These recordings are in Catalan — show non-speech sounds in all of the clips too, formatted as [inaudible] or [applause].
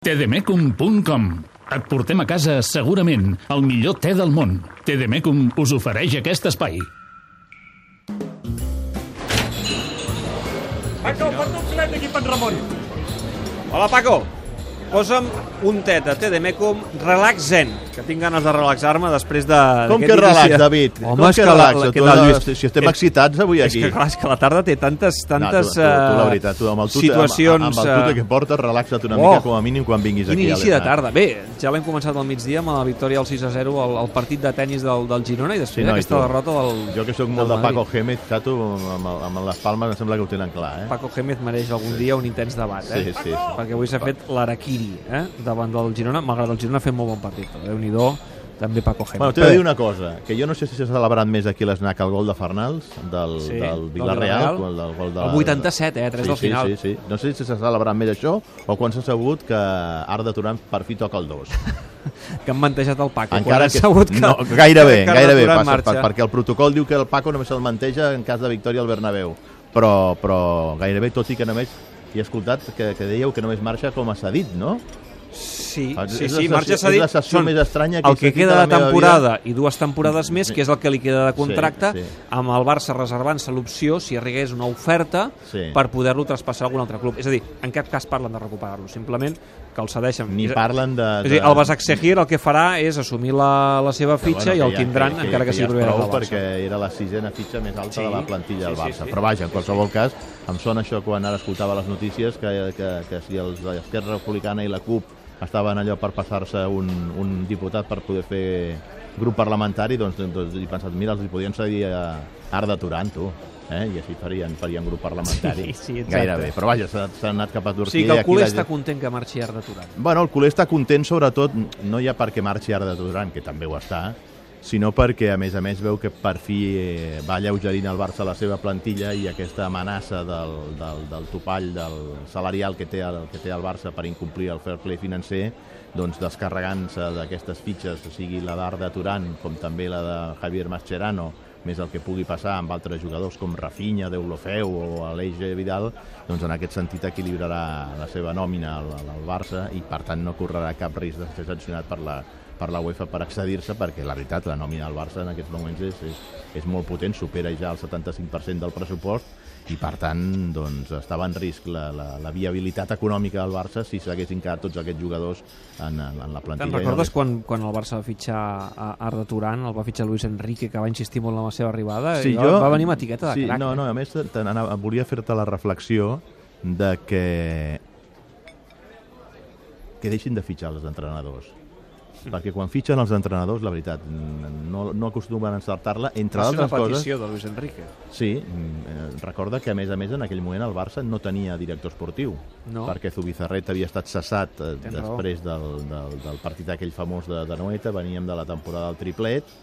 tdmecum.com Et portem a casa segurament el millor te del món. TDMecum us ofereix aquest espai. Paco, porta un aquí en Ramon. Hola, Paco. Posa'm un tet de té de Mecum Relax Zen, que tinc ganes de relaxar-me després de... Com que relax, David? Home, Com és que que la- relax? la- Tu, que la no, Lluís- si estem és- excitats avui És aquí. que, clar, és que la tarda té tantes, tantes no, tu, tu, tu, la eh, veritat, tu, amb el tute, situacions... amb, amb el tute eh, que portes, relaxa't una Oh! mica com a mínim quan vinguis Quin aquí. a inici de tarda. Bé, ja l'hem començat al migdia amb la victòria al 6 a 0 al, al partit de tennis del, del Girona i després Sí, no, aquesta tu? derrota del Jo que sóc molt de. Paco Gémez, Tato, amb, amb, amb les palmes em sembla que ho tenen clar, eh? Paco Gémez mereix algun dia un intens debat, eh? Sí, sí, sí. Perquè avui s'ha fet l'araquiri eh? davant del Girona, malgrat el Girona ha fet molt bon partit. Però Déu-n'hi-do, també Paco Gémez. Bueno, t'he de dir una cosa, que jo no sé si s'ha celebrat més aquí l'Esnac el gol de Farnals, del, Sí, del del Villarreal, Villarreal. el, del gol de El 87, eh, tres sí, del final. Sí, sí, sí. No sé si s'ha celebrat més això o quan s'ha sabut que Arda Turan per fi toca el 2. [laughs] que han mantejat el Paco. Encara que, sabut que, no, gairebé, que gairebé, passa, per, perquè el protocol diu que el Paco només se'l manteja en cas de victòria al Bernabéu, però, però gairebé, tot i que només hi he escoltat que, que dèieu que només marxa com a cedit, no? Sí, És sí, la sí, sessió- marxa és s'ha dit. la sessió més estranya que el que queda la de meva temporada i dues temporades més, Sí. que és el que li queda de contracte, Sí, sí. amb el Barça reservant-se l'opció, si arribés una oferta, Sí. per poder-lo traspassar a algun altre club. És a dir, en cap cas parlen de recuperar-lo, simplement que el cedeixen. Ni És- parlen de... És a dir, el Basaksehir el que farà és assumir la, la seva fitxa Bueno, i el ja- tindran, encara que, ja sigui és proper prou del Barça. perquè era la sisena fitxa més alta Sí, de la plantilla del sí, sí, Barça. sí. Però vaja, en qualsevol cas, em sona això quan ara escoltava les notícies que, que, que si els de l'Esquerra Republicana i la CUP estaven allò per passar-se un, un diputat per poder fer grup parlamentari, doncs, doncs he pensat, mira, els hi podien cedir a Arda Turan, tu. Eh? I així farien, farien grup parlamentari. Sí, sí, exacte. Gairebé. Però vaja, s'ha anat cap a O Turquia. sigui que el culer la està gent- content que marxi Arda Turan. Bueno, el culer està content sobretot, no ja perquè marxi Arda Turan, que també ho està, sinó perquè, a més a més, veu que per fi eh, va alleugerint el Barça la seva plantilla i aquesta amenaça del, del, del topall del salarial que té, el, que té el Barça per incomplir el fair play financer, doncs descarregant-se d'aquestes fitxes, sigui la d'Arda Turan, com també la de Javier Mascherano, més el que pugui passar amb altres jugadors com Rafinha, Deulofeu o Aleix Vidal, doncs en aquest sentit equilibrarà la seva nòmina al, al Barça i per tant no correrà cap risc de ser sancionat per la, per la UEFA per accedir-se perquè la veritat la nòmina del Barça en aquests moments és, és, és molt potent, supera ja el 75% del pressupost i per tant doncs, estava en risc la, la, la viabilitat econòmica del Barça si s'haguessin quedat tots aquests jugadors en, en, en la plantilla. Te'n recordes quan, quan el Barça va fitxar a Arda Turan, el va fitxar Luis Enrique, que va insistir molt en la seva arribada? Sí, jo, Va venir amb etiqueta de sí, crac. No, no, a més, te n'anava- volia fer-te la reflexió de que que deixin de fitxar els entrenadors. Perquè quan fitxen els entrenadors, la veritat, no, no acostumen a encertar-la, entre Va ser una altres coses... petició de Luis Enrique. Sí, mm, eh, recorda que a més a més en aquell moment el Barça no tenia director esportiu No. perquè Zubizarret havia estat cessat eh, Tens després del, del, del partit aquell famós de, de Noeta, veníem de la temporada del triplet,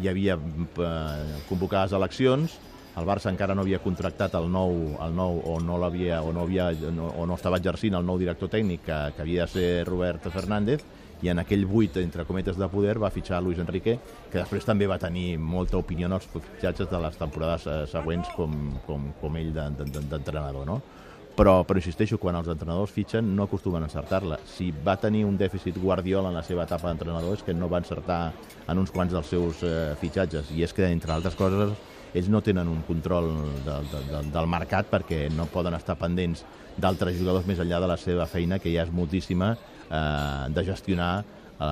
hi havia eh, convocades eleccions, el Barça encara no havia contractat el nou, el nou o no l'havia o no havia no, o no estava exercint el nou director tècnic que, que havia de ser Roberto Fernández i en aquell buit, entre cometes, de poder va fitxar Luis Enrique, que després també va tenir molta opinió en els fitxatges de les temporades eh, següents com, com, com ell de- de- de- d'entrenador, no? Però, però insisteixo, quan els entrenadors fitxen no acostumen a encertar-la. Si va tenir un dèficit Guardiola en la seva etapa d'entrenador és que no va encertar en uns quants dels seus eh, fitxatges. I és que, entre altres coses, ells no tenen un control de, de, de, del mercat perquè no poden estar pendents d'altres jugadors més enllà de la seva feina, que ja és moltíssima, eh, de gestionar eh,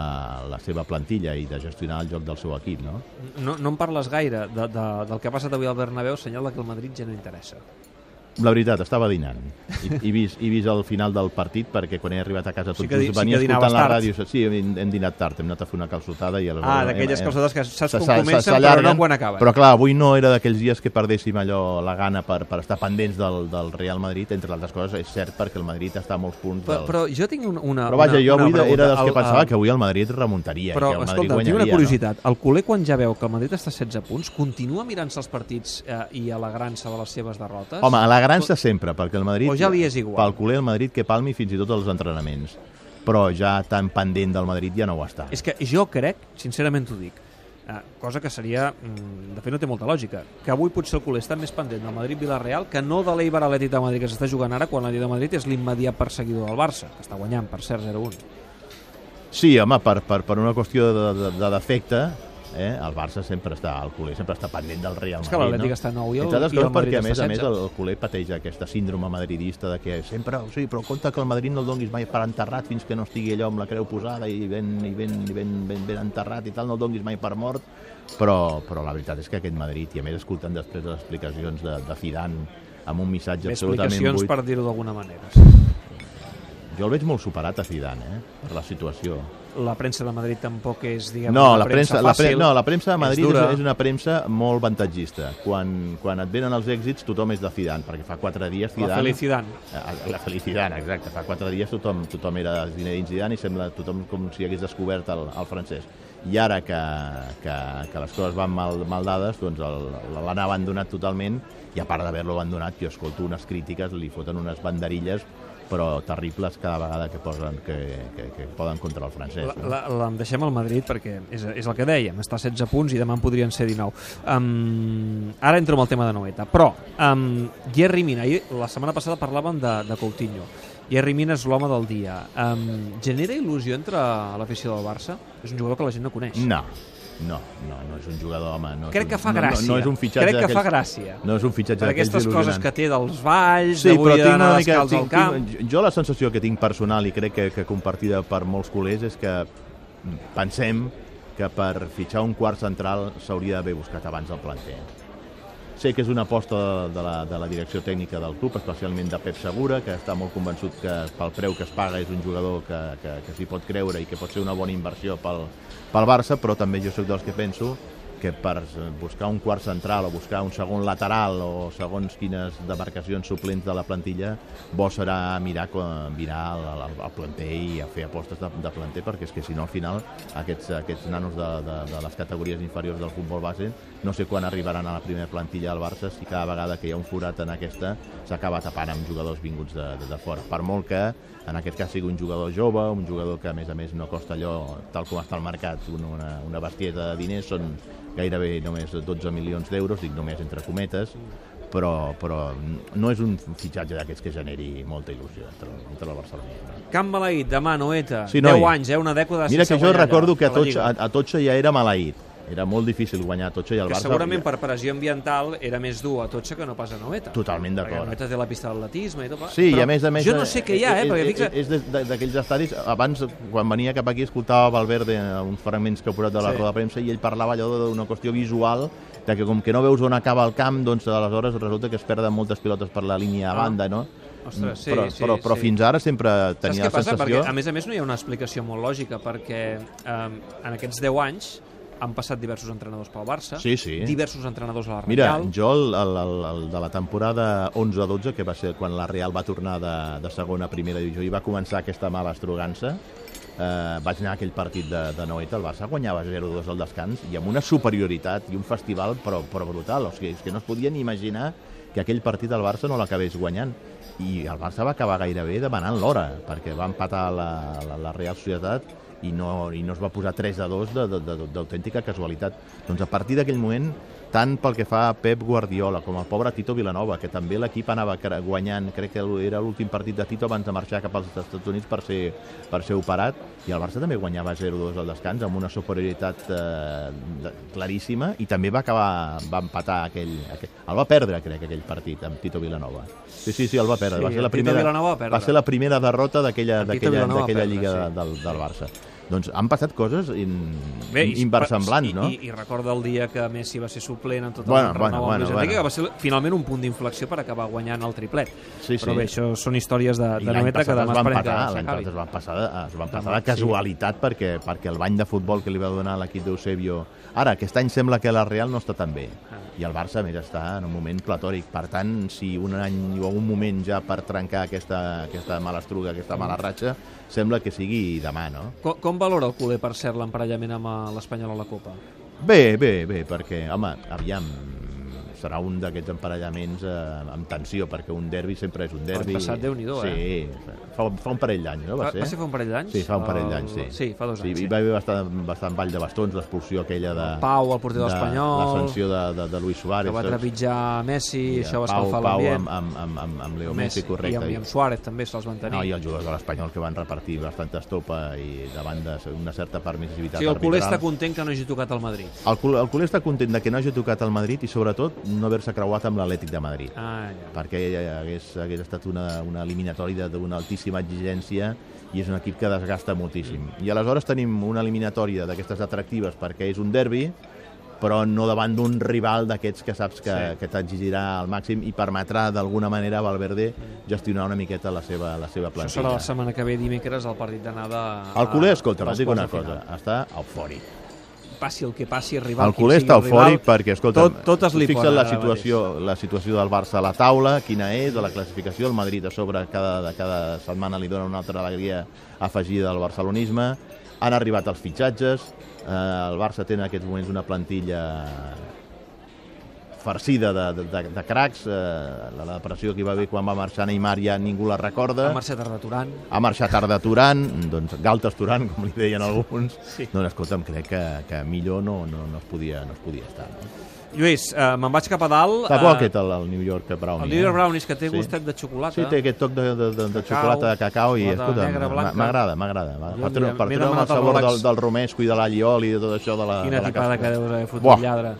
la seva plantilla i de gestionar el joc del seu equip, no? No, no en parles gaire de, de, del que ha passat avui al Bernabéu, senyala que el Madrid ja no interessa. La veritat, estava dinant i, i, vist, i vist el final del partit perquè quan he arribat a casa tot Sí just sí venia que escoltant la tard. ràdio. Sí, hem, hem dinat tard, hem anat a fer una calçotada i aleshores... Ah, d'aquelles hem- calçotades que saps com comencen, però no quan acaben. Però clar, avui no era d'aquells dies que perdéssim allò la gana per, per estar pendents del, del Real Madrid, entre altres coses, és cert perquè el Madrid està a molts punts Però, del... però jo tinc una, una Però vaja, jo avui era dels que pensava que avui el Madrid remuntaria Però, i que el Madrid escolta, tinc guanyaria. una curiositat. El culer, quan ja veu que el Madrid està a 16 punts, continua mirant-se els partits eh, i alegrant-se de les seves derrotes? No? Home, alegrant-se sempre, perquè el Madrid... O ja li és igual? Pel culer, el Madrid que palmi fins i tot els entrenaments. Però ja tan pendent del Madrid ja no ho està. És que jo crec, sincerament t'ho dic, Eh, cosa que seria, mm, de fet no té molta lògica, que avui potser el culer està més pendent del Madrid-Villarreal que no de l'Eibar Atlètic de Madrid que s'està jugant ara quan l'Atlètic de Madrid és l'immediat perseguidor del Barça, que està guanyant, per cert, 0-1. Sí, home, per, per, per una qüestió de, de, de defecte, eh, el Barça sempre està, el culer sempre està pendent del Real Madrid. És que l'Atlètic no? està nou i el, Entre i el Madrid perquè, a més a més, 16. el, el culer pateix aquesta síndrome madridista de que sempre, o sigui, però compte que el Madrid no el donguis mai per enterrat fins que no estigui allò amb la creu posada i ben, i ben, i ben, ben, ben enterrat i tal, no el donguis mai per mort, però, però la veritat és que aquest Madrid, i a més escoltant després les explicacions de, de Zidane amb un missatge absolutament explicacions buit, per dir-ho d'alguna manera. jo el veig molt superat a Zidane, eh, per la situació. La premsa de Madrid tampoc és, diguem, No, una la premsa, la, pre fàcil, no, la premsa de Madrid és, és una premsa molt avantatgista. Quan, quan et venen els èxits, tothom és de Zidane, perquè fa quatre dies La Zidane... felicitat. Eh, La felicitat, exacte. Fa quatre dies tothom, tothom era Zinedine Zidane i sembla tothom com si hagués descobert el, el francès. I ara que, que, que les coses van mal, mal dades, doncs l'han abandonat totalment i a part d'haver-lo abandonat, jo escolto unes crítiques, li foten unes banderilles però terribles cada vegada que posen que, que, que poden contra el francès. La, no? la, la deixem al Madrid perquè és, és el que dèiem, està a 16 punts i demà en podrien ser 19. Um, ara entro amb el tema de Noeta, però um, Jerry Mina, ahir, la setmana passada parlàvem de, de Coutinho. Jerry Mina és l'home del dia. Um, genera il·lusió entre l'afició del Barça? És un jugador que la gent no coneix. No, no, no, no és un jugador, home. No Crec un, que fa gràcia. No, no és un fitxatge Crec que fa gràcia. No és un fitxatge Per aquestes coses que té dels valls, Sí, d'avui d'anar mica... descalç al camp... tinc, jo la sensació que tinc personal i crec que, que compartida per molts culers és que pensem que per fitxar un quart central s'hauria d'haver buscat abans el planter. Sé que és una aposta de, la, de la direcció tècnica del club, especialment de Pep Segura, que està molt convençut que pel preu que es paga és un jugador que, que, que s'hi pot creure i que pot ser una bona inversió pel, pel Barça, però també jo sóc dels que penso que per buscar un quart central o buscar un segon lateral o segons quines demarcacions suplents de la plantilla, bo serà mirar, mirar el, el, el planter i a fer apostes de, de planter, perquè és que si no al final aquests, aquests nanos de, de, de les categories inferiors del futbol base no sé quan arribaran a la primera plantilla al Barça si cada vegada que hi ha un forat en aquesta s'acaba tapant amb jugadors vinguts de, de, de fora. Per molt que en aquest cas sigui un jugador jove, un jugador que a més a més no costa allò, tal com està al mercat, una, una bestieta de diners, són gairebé només 12 milions d'euros, dic només entre cometes, però, però no és un fitxatge d'aquests que generi molta il·lusió entre, entre el Barcelona. Camp maleït, demà, Noeta. Sí, 10 noi. anys, eh? Una dècada Mira que jo recordo que a, la Totxa, a, a Totxa ja era maleït. Era molt difícil guanyar a Totxa i el que Barça... segurament per pressió ambiental era més dur a Totxa que no pas a Noeta. Totalment Perquè d'acord. Noeta té la pista d'atletisme i tot. Sí, però i a més a més... Jo no sé què hi ha, eh? Perquè És, fixa... és, és d'aquells estadis... Abans, quan venia cap aquí, escoltava Valverde eh, uns fragments que ha posat de la Sí. roda de premsa i ell parlava allò d'una qüestió visual de que com que no veus on acaba el camp, doncs aleshores resulta que es perden moltes pilotes per la línia a Ah. banda, no? Ostres, sí, però, sí, però, però sí. fins ara sempre tenia la passa? sensació... Perquè, a més a més, no hi ha una explicació molt lògica, perquè um, en aquests 10 anys han passat diversos entrenadors pel Barça, Sí, sí. diversos entrenadors a la Mira, Real, jo el, el, el, el de la temporada 11-12, que va ser quan la Real va tornar de, de segona a primera divisió i va començar aquesta mala estrogança, eh, vaig anar a aquell partit de, de Noeta, el Barça guanyava 0-2 al descans i amb una superioritat i un festival però, però brutal, o sigui, és que no es podien imaginar que aquell partit el Barça no l'acabés guanyant. I el Barça va acabar gairebé demanant l'hora perquè va empatar la, la, la Real Societat i no, i no es va posar 3 a 2 de- de- de- d'autèntica casualitat. Doncs a partir d'aquell moment, tant pel que fa a Pep Guardiola com al pobre Tito Vilanova, que també l'equip anava guanyant, crec que era l'últim partit de Tito abans de marxar cap als Estats Units per ser, per ser operat, i el Barça també guanyava 0-2 al descans amb una superioritat eh, claríssima i també va acabar, va empatar aquell, aquell... El va perdre, crec, aquell partit amb Tito Vilanova. Sí, sí, sí, el va perdre. Sí, va, ser la primera, va perdre. va ser la primera derrota d'aquella perdre, lliga sí. del, del Barça. Doncs han passat coses in, Bé, i- inversemblants, i, no? I, I recorda el dia que Messi va ser suplent en tot el Bueno, bueno, bueno, Luis Enrique, bueno. que va ser finalment un punt d'inflexió per acabar guanyant el triplet. Sí, Però sí. bé, això són històries de, de l'any Noeta que demà van esperem que l'any s'acabi. passat es van passar, es van passar de casualitat perquè, perquè el bany de futbol que li va donar l'equip d'Eusebio... Ara, aquest any sembla que la Real no està tan bé. Ah. I el Barça, més, està en un moment platòric. Per tant, si un any o un moment ja per trencar aquesta, aquesta mala estruga, aquesta mala ratxa, sembla que sigui demà, no? Com, com valora el culer, per cert, l'emparellament amb eh, l'Espanyol a la Copa? Bé, bé, bé, perquè, home, aviam, serà un d'aquests emparellaments eh, amb tensió, perquè un derbi sempre és un derbi. passat, Déu-n'hi-do, sí, eh? fa, fa un parell d'anys, no? Va, Va, va ser fa un parell d'anys? Sí, fa un parell El- d'anys, sí. Sí, fa dos anys. Sí, hi va haver bastant, bastant ball de bastons, l'expulsió aquella de... Pau, el porter de l'Espanyol. L'ascensió de, de, de Luis Suárez. que va trepitjar Messi, I, això va Pau, escalfar Pau l'ambient. amb, amb, amb, amb, amb Leo Messi, Messi, correcte. I amb, i amb Suárez també se'ls van tenir. No, i els jugadors de l'Espanyol que van repartir bastanta estopa i davant d'una certa permissivitat sí, el culer està arbitral. content que no hagi tocat al Madrid. El, el culer està content de que no hagi tocat al Madrid i sobretot no haver-se creuat amb l'Atlètic de Madrid Ah, ja. perquè hagués, hagués estat una, una eliminatòria d'una altíssima exigència i és un equip que desgasta moltíssim. I aleshores tenim una eliminatòria d'aquestes atractives perquè és un derbi, però no davant d'un rival d'aquests que saps que, Sí. que t'exigirà al màxim i permetrà d'alguna manera a Valverde gestionar una miqueta la seva, la seva Això plantilla. serà la setmana que ve, dimecres, el partit d'anada... El culer, escolta, et dic una cosa, final. està eufòric. Passi el que passi, rival... El culer està eufòric perquè, escolta, tot, totes li fixa't la situació, la situació del Barça a la taula, quina és, de la classificació, el Madrid a sobre cada, de cada setmana li dona una altra alegria afegida al barcelonisme, han arribat els fitxatges, eh, el Barça té en aquests moments una plantilla farcida de, de, de, de cracs, eh, la depressió que hi va haver quan va marxar Neymar ja ningú la recorda, Ha marxat Arda Turan. ha marxat Arda Turan, doncs Galtes Turan, com li deien alguns, Sí. doncs escolta'm, crec que, que millor no, no, no, es podia, no es podia estar. No? Lluís, eh, me'n vaig cap a dalt. Està bo eh, aquest, el, el New York Brownie. El New York eh? Brownies, que té Sí. gustet de xocolata. Sí, té aquest toc de, de, de, de xocolata de cacau i, escolta, m'agrada, m'agrada. Per treure, m'he- per treure el sabor del, del romesco i de l'allioli i de tot això de la, Quina de la tipada que deus haver fotut lladre.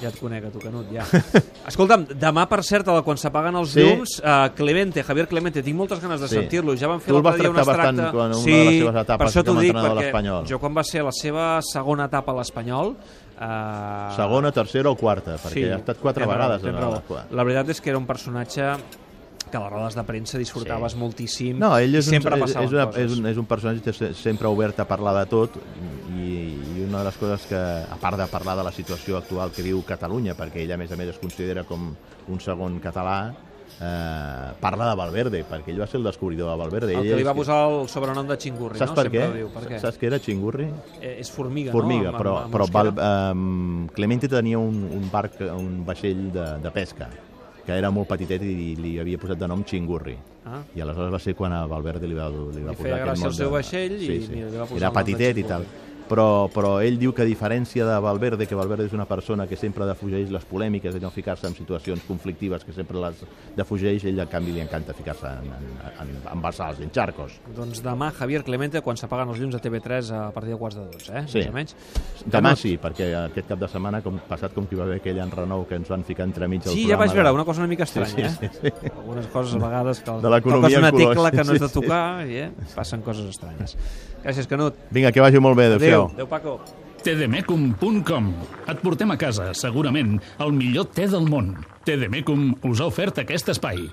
Ja et conec, a tu, Canut, ja. [laughs] Escolta'm, demà, per cert, a quan s'apaguen els Sí. llums, uh, Clemente, Javier Clemente, tinc moltes ganes de Sí. sentir-lo. Ja van fer Tu el vas l'altre dia un tractar bastant extracte... quan una sí, de les seves etapes per això t'ho com a dic, entrenador perquè l'Espanyol. jo quan va ser la seva segona etapa a l'Espanyol... Uh, Segona, tercera o quarta, perquè ha estat quatre vegades. Raó, la- raó. La veritat és que era un personatge que a les rodes de premsa disfrutaves Sí. moltíssim No, ell és, sempre un, és, és, una, coses. és, un, és un personatge que se- sempre obert a parlar de tot una de les coses que, a part de parlar de la situació actual que viu Catalunya, perquè ell a més a més es considera com un segon català, eh, parla de Valverde, perquè ell va ser el descobridor de Valverde. El Ell que li va posar el sobrenom de Xingurri, Saps no? per què? Diu. Per què? Saps què era Xingurri? Eh, és formiga, Formiga, no? però, en però Val, um, Clemente tenia un, un barc, un vaixell de, de pesca, que era molt petitet i li havia posat de nom Xingurri. Ah. I aleshores va ser quan a Valverde li va, li va Li posar feia aquest gràcia nom el seu de- vaixell i mira, li va posar Era petitet i tal. Però, però ell diu que a diferència de Valverde, que Valverde és una persona que sempre defugeix les polèmiques i no ficar-se en situacions conflictives, que sempre les defugeix, ell en canvi li encanta ficar-se en, en, en, en bassals, en xarcos. Doncs demà, Javier Clemente, quan s'apaguen els llums a TV3 a partir de quarts de 12, eh? Sí. Més o menys. Demà sí, perquè aquest cap de setmana, com passat com que hi va haver aquell enrenou que ens van ficar entremig al Sí, ja programa vaig veure, de- una cosa una mica estranya, Sí, sí, eh? Algunes coses a vegades que De toques una tecla que no has de sí, sí. tocar i eh, passen coses estranyes. Gràcies, Canut. Vinga, que vagi molt bé, adéu-siau. Adéu, adéu, Paco. tdmecum.com Et portem a casa, segurament, el millor te del món. TDMecum us ha ofert aquest espai.